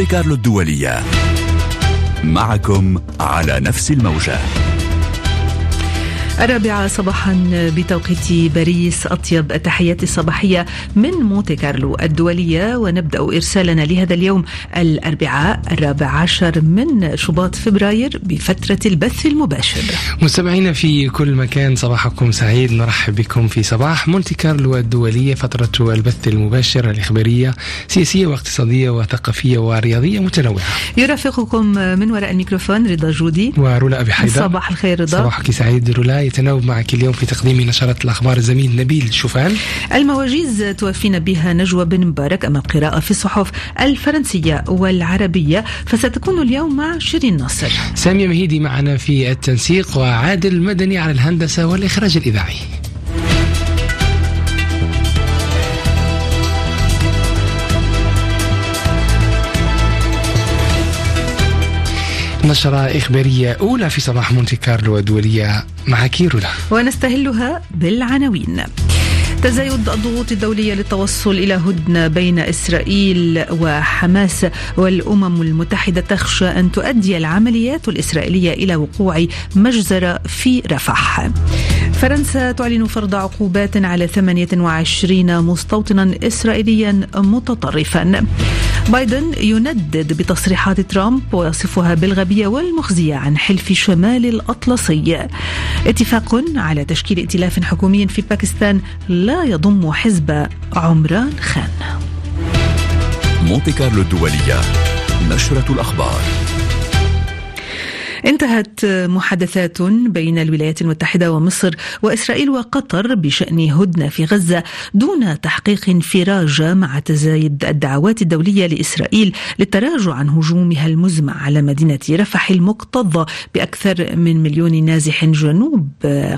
مونتي كارلو الدولية. معكم على نفس الموجة. الرابعة صباحا بتوقيت باريس أطيب التحيات الصباحية من مونتي كارلو الدولية ونبدأ إرسالنا لهذا اليوم الأربعاء الرابع عشر من شباط فبراير بفترة البث المباشر. مستمعينا في كل مكان صباحكم سعيد. نرحب بكم في صباح مونتي كارلو الدولية فترة البث المباشر الإخبارية سياسية واقتصادية وثقافية ورياضية متنوعة. يرافقكم من وراء الميكروفون رضا جودي. ورولا أبي حيدر. صباح الخير رضا. صباحك سعيد رولا يتناوب معك اليوم في تقديم نشرة الأخبار الزميل نبيل شوفان. المواجيز توفينا بها نجوى بن مبارك أما القراءة في الصحف الفرنسية والعربية فستكون اليوم مع شيرين ناصر. سامية مهيدي معنا في التنسيق وعادل مدني على الهندسة والإخراج الإذاعي. نشرة إخبارية أولى في صباح مونتي كارلو الدولية مع كيرولا. ونستهلها بالعناوين. تزايد الضغوط الدولية للتوصل إلى هدنة بين إسرائيل وحماس والأمم المتحدة تخشى أن تؤدي العمليات الإسرائيلية إلى وقوع مجزرة في رفح. فرنسا تعلن فرض عقوبات على 28 مستوطنا إسرائيليا متطرفا. بايدن يندد بتصريحات ترامب ويصفها بالغبية والمخزية عن حلف شمال الأطلسي. اتفاق على تشكيل ائتلاف حكومي في باكستان لا يضم حزب عمران خان. مونتي كارلو الدولية نشرة الأخبار. انتهت محادثات بين الولايات المتحدة ومصر وإسرائيل وقطر بشأن هدنة في غزة دون تحقيق انفراج مع تزايد الدعوات الدولية لإسرائيل للتراجع عن هجومها المزمع على مدينة رفح المكتظة بأكثر من مليون نازح جنوب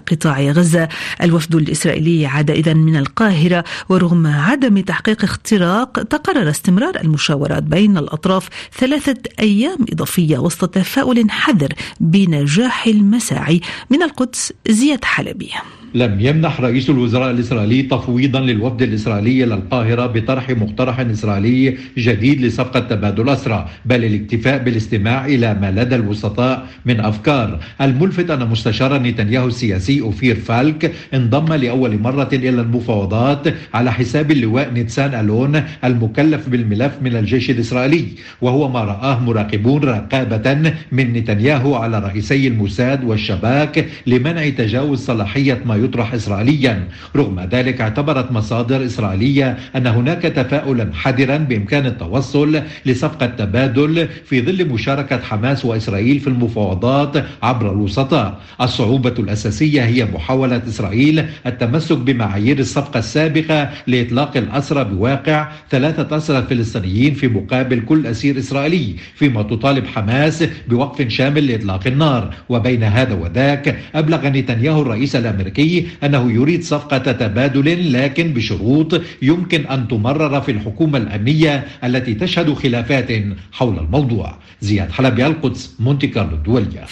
قطاع غزة. الوفد الإسرائيلي عاد إذا من القاهرة ورغم عدم تحقيق اختراق تقرر استمرار المشاورات بين الأطراف ثلاثة أيام إضافية وسط تفاؤل حذر بنجاح المساعي من القدس زياد حلبي. لم يمنح رئيس الوزراء الإسرائيلي تفويضا للوفد الإسرائيلي للقاهرة بطرح مقترح إسرائيلي جديد لصفقة تبادل أسرى بل الاكتفاء بالاستماع إلى ما لدى الوسطاء من أفكار. الملفت أن مستشار نتنياهو السياسي أوفير فالك انضم لأول مرة إلى المفاوضات على حساب اللواء نيتسان ألون المكلف بالملف من الجيش الإسرائيلي وهو ما رآه مراقبون رقابة من نتنياهو. على رئيسي الموساد والشباك لمنع تجاوز صلاحية ما يطرح إسرائيليا. رغم ذلك اعتبرت مصادر إسرائيلية أن هناك تفاؤلا حذرا بإمكان التوصل لصفقة تبادل في ظل مشاركة حماس وإسرائيل في المفاوضات عبر الوسطاء الصعوبة الأساسية هي محاولة إسرائيل التمسك بمعايير الصفقة السابقة لإطلاق الأسرى بواقع ثلاثة أسرى فلسطينيين في مقابل كل أسير إسرائيلي فيما تطالب حماس بوقف شامل لإطلاق النار. وبين هذا وذاك أبلغ نتنياهو الرئيس الأمريكي أنه يريد صفقة تبادل لكن بشروط يمكن أن تمرر في الحكومة الأمنية التي تشهد خلافات حول الموضوع. زياد حلبي القدس مونتي كارلو الدولية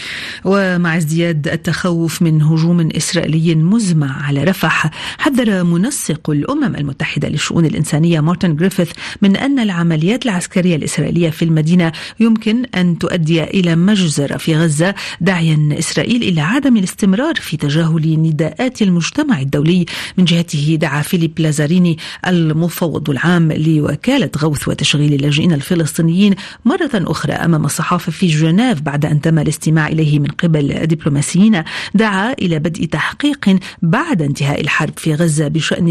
ومع ازدياد التخوف من هجوم إسرائيلي مزمع على رفح حذر منسق الأمم المتحدة للشؤون الإنسانية مارتن جريفيث من أن العمليات العسكرية الإسرائيلية في المدينة يمكن أن تؤدي إلى مجزرة في غزة داعيا إسرائيل إلى عدم الاستمرار في تجاهل نداءات المجتمع الدولي. من جهته دعا فيليب لازاريني المفوض العام لوكالة غوث وتشغيل اللاجئين الفلسطينيين مرة أخرى أمام الصحافة في جنيف بعد أن تم الاستماع إليه من قبل دبلوماسيين. دعا إلى بدء تحقيق بعد انتهاء الحرب في غزة بشأن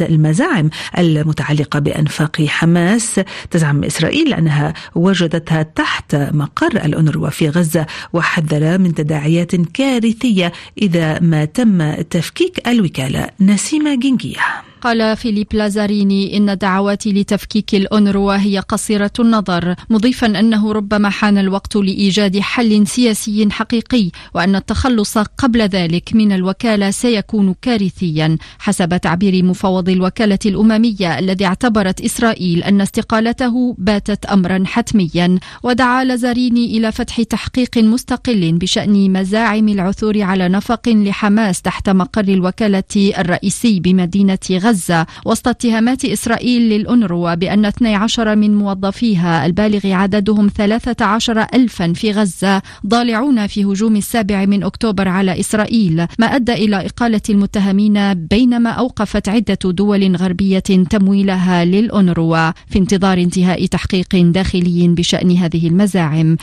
المزاعم المتعلقة بأنفاق حماس. تزعم إسرائيل أنها وجدتها تحت مقر الأونروا في غزة وحذر من تداعيات كارثية إذا ما تم تفكيك الوكالة نسيمة جنجية. قال فيليب لازاريني إن دعواتي لتفكيك الأونروا هي قصيرة النظر مضيفا أنه ربما حان الوقت لإيجاد حل سياسي حقيقي وأن التخلص قبل ذلك من الوكالة سيكون كارثيا. حسب تعبير مفوض الوكالة الأممية الذي اعتبرت إسرائيل أن استقالته باتت أمرا حتميا ودعا لازاريني إلى فتح تحقيق مستقل بشأن مزاعم العثور على نفق لحماس تحت مقر الوكالة الرئيسي بمدينة غزة. غزة وسط اتهامات إسرائيل للأنروا بأن 12 من موظفيها البالغ عددهم 13 ألفا في غزة ضالعون في هجوم السابع من أكتوبر على إسرائيل ما أدى إلى إقالة المتهمين بينما أوقفت عدة دول غربية تمويلها للأنروا في انتظار انتهاء تحقيق داخلي بشأن هذه المزاعم.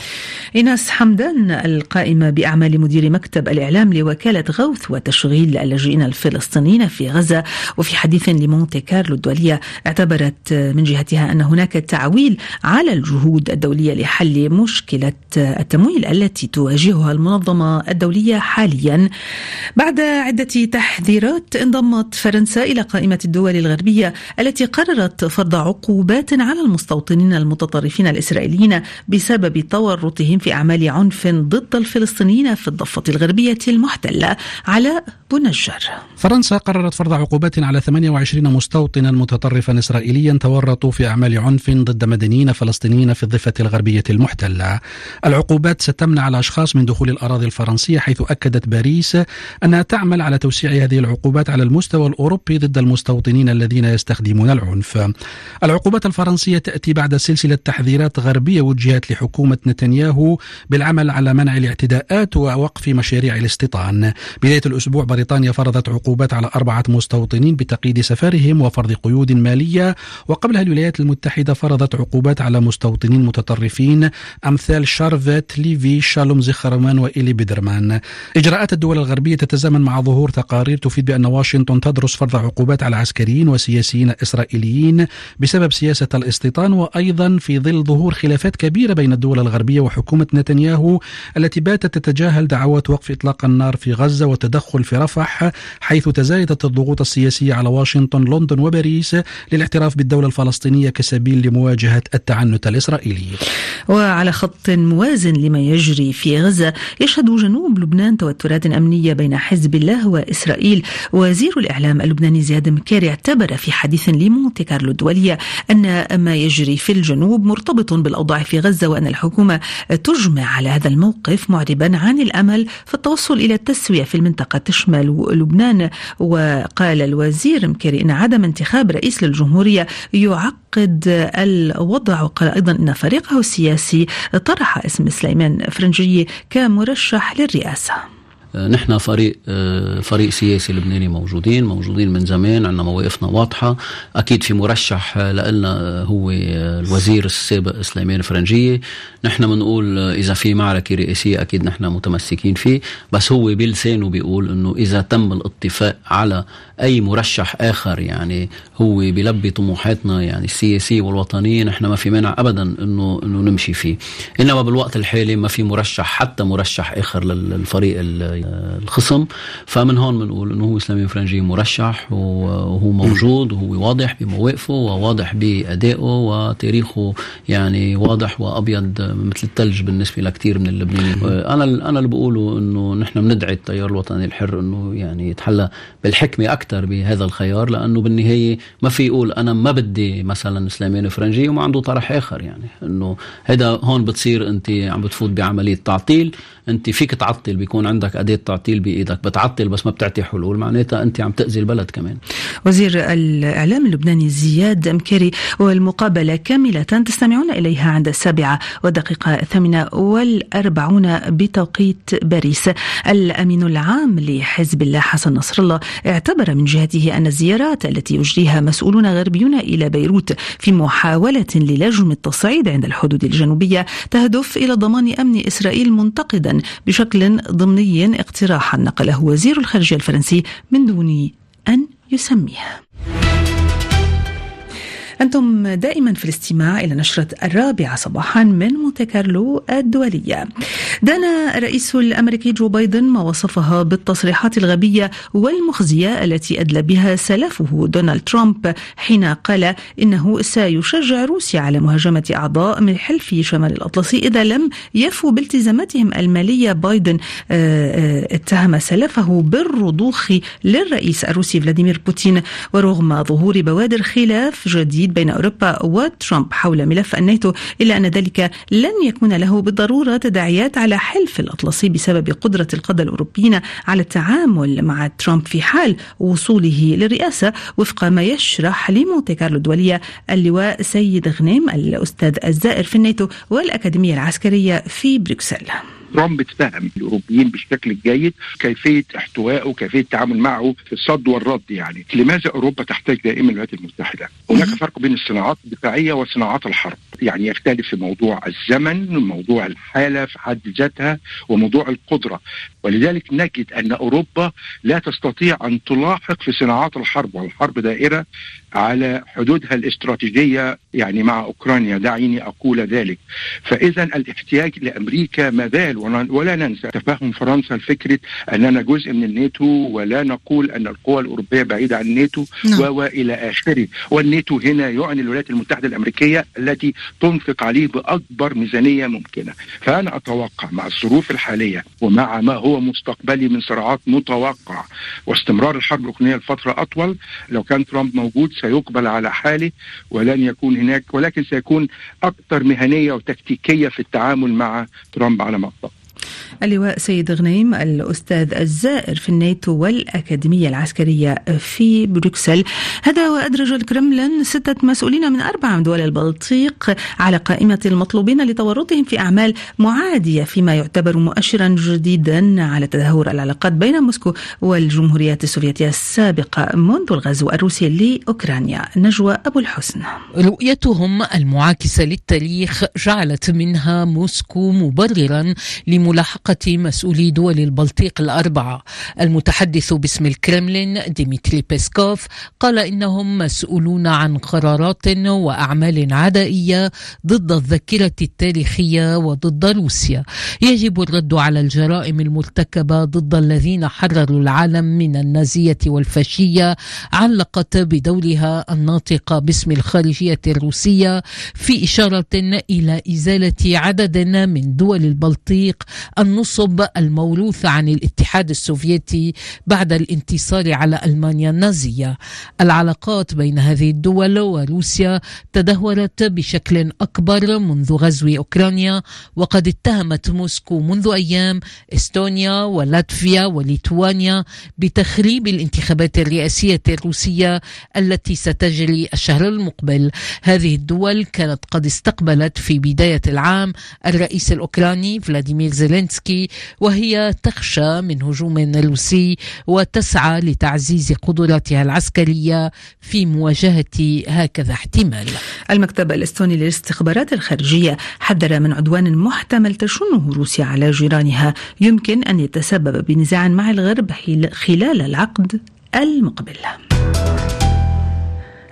إيناس حمدان القائمة بأعمال مدير مكتب الإعلام لوكالة غوث وتشغيل اللاجئين الفلسطينيين في غزة وفي حديث لمونتي كارلو الدولية اعتبرت من جهتها أن هناك تعويل على الجهود الدولية لحل مشكلة التمويل التي تواجهها المنظمة الدولية حاليا. بعد عدة تحذيرات انضمت فرنسا إلى قائمة الدول الغربية التي قررت فرض عقوبات على المستوطنين المتطرفين الإسرائيليين بسبب تورطهم في أعمال عنف ضد الفلسطينيين في الضفة الغربية المحتلة على بنجر. فرنسا قررت فرض عقوبات على 28 مستوطنا متطرفا إسرائيليا تورطوا في أعمال عنف ضد مدنيين فلسطينيين في الضفة الغربية المحتلة. العقوبات ستمنع الأشخاص من دخول الأراضي الفرنسية حيث أكدت باريس أنها تعمل على توسيع هذه العقوبات على المستوى الأوروبي ضد المستوطنين الذين يستخدمون العنف. العقوبات الفرنسية تأتي بعد سلسلة تحذيرات غربية وجهت لحكومة نتنياهو بالعمل على منع الاعتداءات ووقف مشاريع الاستيطان. بداية الأسبوع بريطانيا فرضت عقوبات على أربعة مستوطنين بتقييد سفرهم وفرض قيود مالية. وقبلها الولايات المتحدة فرضت عقوبات على مستوطنين متطرفين أمثال شارفيت ليفي شالوم زخرمان وإيلي بيدرمان. إجراءات الدول الغربية تتزامن مع ظهور تقارير تفيد بأن واشنطن تدرس فرض عقوبات على عسكريين وسياسيين إسرائيليين بسبب سياسة الاستيطان وأيضا في ظل ظهور خلافات كبيرة بين الدول الغربية وحكومة نتنياهو التي باتت تتجاهل دعوات وقف إطلاق النار في غزة وتدخل في رفح حيث تزايدت الضغوط السياسية على واشنطن لندن وباريس للاعتراف بالدولة الفلسطينية كسبيل لمواجهة التعنت الإسرائيلي. وعلى خط موازن لما يجري في غزة يشهد جنوب لبنان توترات أمنية بين حزب الله وإسرائيل. وزير الإعلام اللبناني زياد مكاري اعتبر في حديث لمونتي كارلو الدولية أن ما يجري في الجنوب مرتبط بالأوضاع في غزة وأن الحكومة تجمع على هذا الموقف معربا عن الأمل في التوصل إلى التسوية في المنطقة تشمل لبنان. وقال الوزير مكاري أن عدم انتخاب رئيس للجمهورية يعقد الوضع. وقال أيضا أن فريقه السياسي طرح اسم سليمان فرنجية كمرشح للرئاسة. نحن فريق فريق سياسي لبناني موجودين موجودين من زمان عندنا مواقفنا واضحة. أكيد في مرشح لنا هو الوزير السابق سليمان فرنجية نحن بنقول إذا في معركة رئاسية أكيد نحن متمسكين فيه. بس هو بلسانه بيقول إنه إذا تم الاتفاق على أي مرشح آخر يعني هو بيلبي طموحاتنا يعني السياسية والوطنية نحن ما في مانع أبدا إنه إنه نمشي فيه. إنما بالوقت الحالي ما في مرشح حتى مرشح آخر للفريق الخصم. فمن هون بنقول إنه هو إسلامي فرنجي مرشح وهو موجود وهو واضح بمواقفه وواضح بأدائه وتاريخه يعني واضح وأبيض مثل الثلج بالنسبة لكثير من اللبنانيين. أنا أنا اللي بقوله إنه نحن بندعي التيار الوطني الحر إنه يعني يتحلى بالحكمة أكثر بهذا الخيار لأنه بالنهاية ما في يقول أنا ما بدي مثلا سليمان فرنجي وما عنده طرح آخر يعني. إنه هذا هون بتصير أنت عم بتفوت بعملية تعطيل أنت فيك تعطل بيكون عندك أداة تعطيل بإيدك بتعطل بس ما بتعطي حلول معناتها أنت عم تأذي البلد كمان. وزير الإعلام اللبناني زياد مكري والمقابلة كاملة تستمعون إليها عند السابعة والدقيقه الثامنة والأربعون بتوقيت باريس. الأمين العام لحزب الله حسن نصر الله اعتبر من جهته أن الزيارات التي يجريها مسؤولون غربيون إلى بيروت في محاولة للجم التصعيد عند الحدود الجنوبية تهدف إلى ضمان أمن إسرائيل منتقدا بشكل ضمني اقتراحا نقله وزير الخارجية الفرنسي من دون أن يسميه أنتم دائما في الاستماع إلى نشرة الرابعة صباحا من مونتي كارلو الدولية. دان الرئيس الأمريكي جو بايدن ما وصفها بالتصريحات الغبية والمخزية التي أدلى بها سلفه دونالد ترامب حين قال إنه سيشجع روسيا على مهاجمة أعضاء من حلف شمال الأطلسي إذا لم يفوا بالتزاماتهم المالية. بايدن اتهم سلفه بالرضوخ للرئيس الروسي فلاديمير بوتين ورغم ظهور بوادر خلاف جديد الجديد بين أوروبا وترامب حول ملف الناتو إلا أن ذلك لن يكون له بالضرورة تداعيات على حلف الأطلسي بسبب قدرة القادة الأوروبيين على التعامل مع ترامب في حال وصوله للرئاسة وفق ما يشرح لمونتي كارلو الدولية اللواء سيد غنيم الأستاذ الزائر في الناتو والأكاديمية العسكرية في بروكسل. ترامب اتفهم الأوروبيين بالشكل الجيد كيفية احتوائه وكيفيه التعامل معه في الصد والرد يعني. لماذا أوروبا تحتاج دائما الولايات المتحدة؟ هناك فرق بين الصناعات الدفاعية وصناعات الحرب. يعني يختلف في موضوع الزمن وموضوع الحالة في حد ذاتها وموضوع القدرة. ولذلك نجد أن أوروبا لا تستطيع أن تلاحق في صناعات الحرب والحرب دائرة على حدودها الاستراتيجية. يعني مع أوكرانيا دعيني أقول ذلك. فاذا الاحتياج لأمريكا ما زال ولا ننسى تفهم فرنسا لفكره أننا جزء من الناتو ولا نقول أن القوى الأوروبية بعيدة عن الناتو نعم. وإلى آخره. والناتو هنا يعني الولايات المتحدة الأمريكية التي تنفق عليه بأكبر ميزانية ممكنة. فأنا أتوقع مع الظروف الحالية ومع ما هو مستقبلي من صراعات متوقع واستمرار الحرب الأوكرانية لفترة أطول لو كان ترامب موجود سيقبل على حاله ولن يكون هناك ولكن سيكون أكثر مهنية وتكتيكية في التعامل مع ترامب على ما اللواء سيد غنيم الأستاذ الزائر في الناتو والأكاديمية العسكرية في بروكسل. هذا وأدرج الكرملين ستة مسؤولين من أربع من دول البلطيق على قائمة المطلوبين لتورطهم في أعمال معادية فيما يعتبر مؤشرا جديدا على تدهور العلاقات بين موسكو والجمهوريات السوفيتية السابقة منذ الغزو الروسي لأوكرانيا. نجوى أبو الحسن. رؤيتهم المعاكسة للتاريخ جعلت منها موسكو مبررا لملاحقة موافقة مسؤولي دول البلطيق الأربعة. المتحدث باسم الكرملين ديمتري بيسكوف قال إنهم مسؤولون عن قرارات وأعمال عدائية ضد الذاكرة التاريخية وضد روسيا. يجب الرد على الجرائم المرتكبة ضد الذين حرروا العالم من النازية والفاشية علقت بدورها الناطقة باسم الخارجية الروسية في إشارة إلى إزالة عدد من دول البلطيق النصب الموروثة عن الاتحاد السوفيتي بعد الانتصار على ألمانيا النازية. العلاقات بين هذه الدول وروسيا تدهورت بشكل أكبر منذ غزو أوكرانيا وقد اتهمت موسكو منذ أيام إستونيا ولاتفيا وليتوانيا بتخريب الانتخابات الرئاسية الروسية التي ستجري الشهر المقبل. هذه الدول كانت قد استقبلت في بداية العام الرئيس الأوكراني فلاديمير زيلينسكي زيلينسكي وهي تخشى من هجوم روسي وتسعى لتعزيز قدراتها العسكرية في مواجهة هكذا احتمال. المكتب الإستوني للاستخبارات الخارجية حذر من عدوان محتمل تشنه روسيا على جيرانها. يمكن أن يتسبب بنزاع مع الغرب خلال العقد المقبل.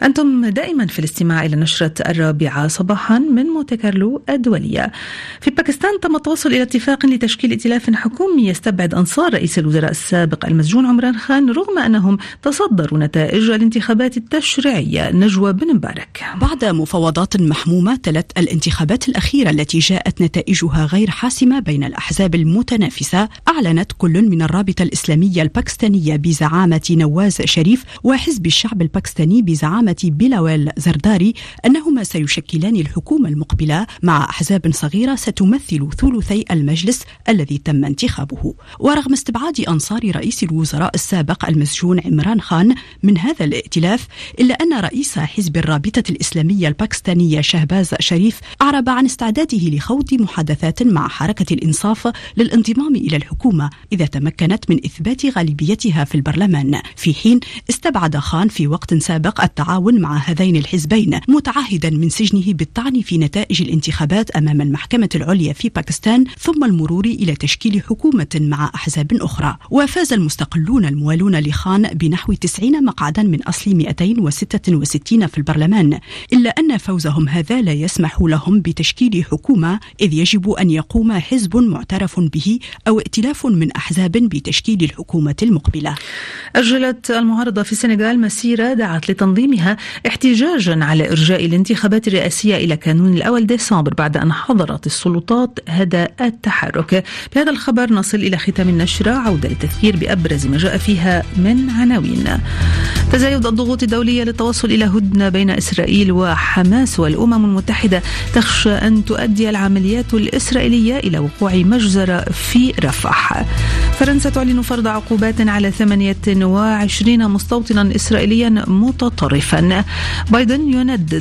أنتم دائما في الاستماع إلى نشرة الرابعة صباحا من مونتي كارلو الدولية. في باكستان تم التوصل إلى اتفاق لتشكيل ائتلاف حكومي يستبعد أنصار رئيس الوزراء السابق المسجون عمران خان رغم أنهم تصدروا نتائج الانتخابات التشريعية. نجوى بن مبارك. بعد مفاوضات محمومة تلت الانتخابات الأخيرة التي جاءت نتائجها غير حاسمة بين الأحزاب المتنافسة أعلنت كل من الرابطة الإسلامية الباكستانية بزعامة نواز شريف وحزب الشعب الباكستاني بزعامة العامة بلاوال زرداري أنهما سيشكلان الحكومة المقبلة مع أحزاب صغيرة ستمثل ثلثي المجلس الذي تم انتخابه. ورغم استبعاد أنصار رئيس الوزراء السابق المسجون عمران خان من هذا الائتلاف إلا أن رئيس حزب الرابطة الإسلامية الباكستانية شهباز شريف أعرب عن استعداده لخوض محادثات مع حركة الإنصاف للانضمام إلى الحكومة إذا تمكنت من إثبات غالبيتها في البرلمان. في حين استبعد خان في وقت سابق التعاون التعاون مع هذين الحزبين متعهدا من سجنه بالطعن في نتائج الانتخابات أمام المحكمة العليا في باكستان ثم المرور إلى تشكيل حكومة مع أحزاب أخرى. وفاز المستقلون الموالون لخان بنحو 90 مقعدا من أصل 266 في البرلمان. إلا أن فوزهم هذا لا يسمح لهم بتشكيل حكومة إذ يجب أن يقوم حزب معترف به أو ائتلاف من أحزاب بتشكيل الحكومة المقبلة. أجلت المعارضة في السنغال مسيرة دعت لتنظيمها احتجاجا على إرجاء الانتخابات الرئاسية إلى كانون الأول ديسمبر بعد أن حظرت السلطات هذا التحرك. بهذا الخبر نصل إلى ختام النشرة. عودة للتذكير بأبرز ما جاء فيها من عناوين. تزايد الضغوط الدولية للتوصل إلى هدنة بين إسرائيل وحماس والأمم المتحدة تخشى أن تؤدي العمليات الإسرائيلية إلى وقوع مجزرة في رفح. فرنسا تعلن فرض عقوبات على 28 مستوطنا إسرائيليا متطرفا بايدن يندد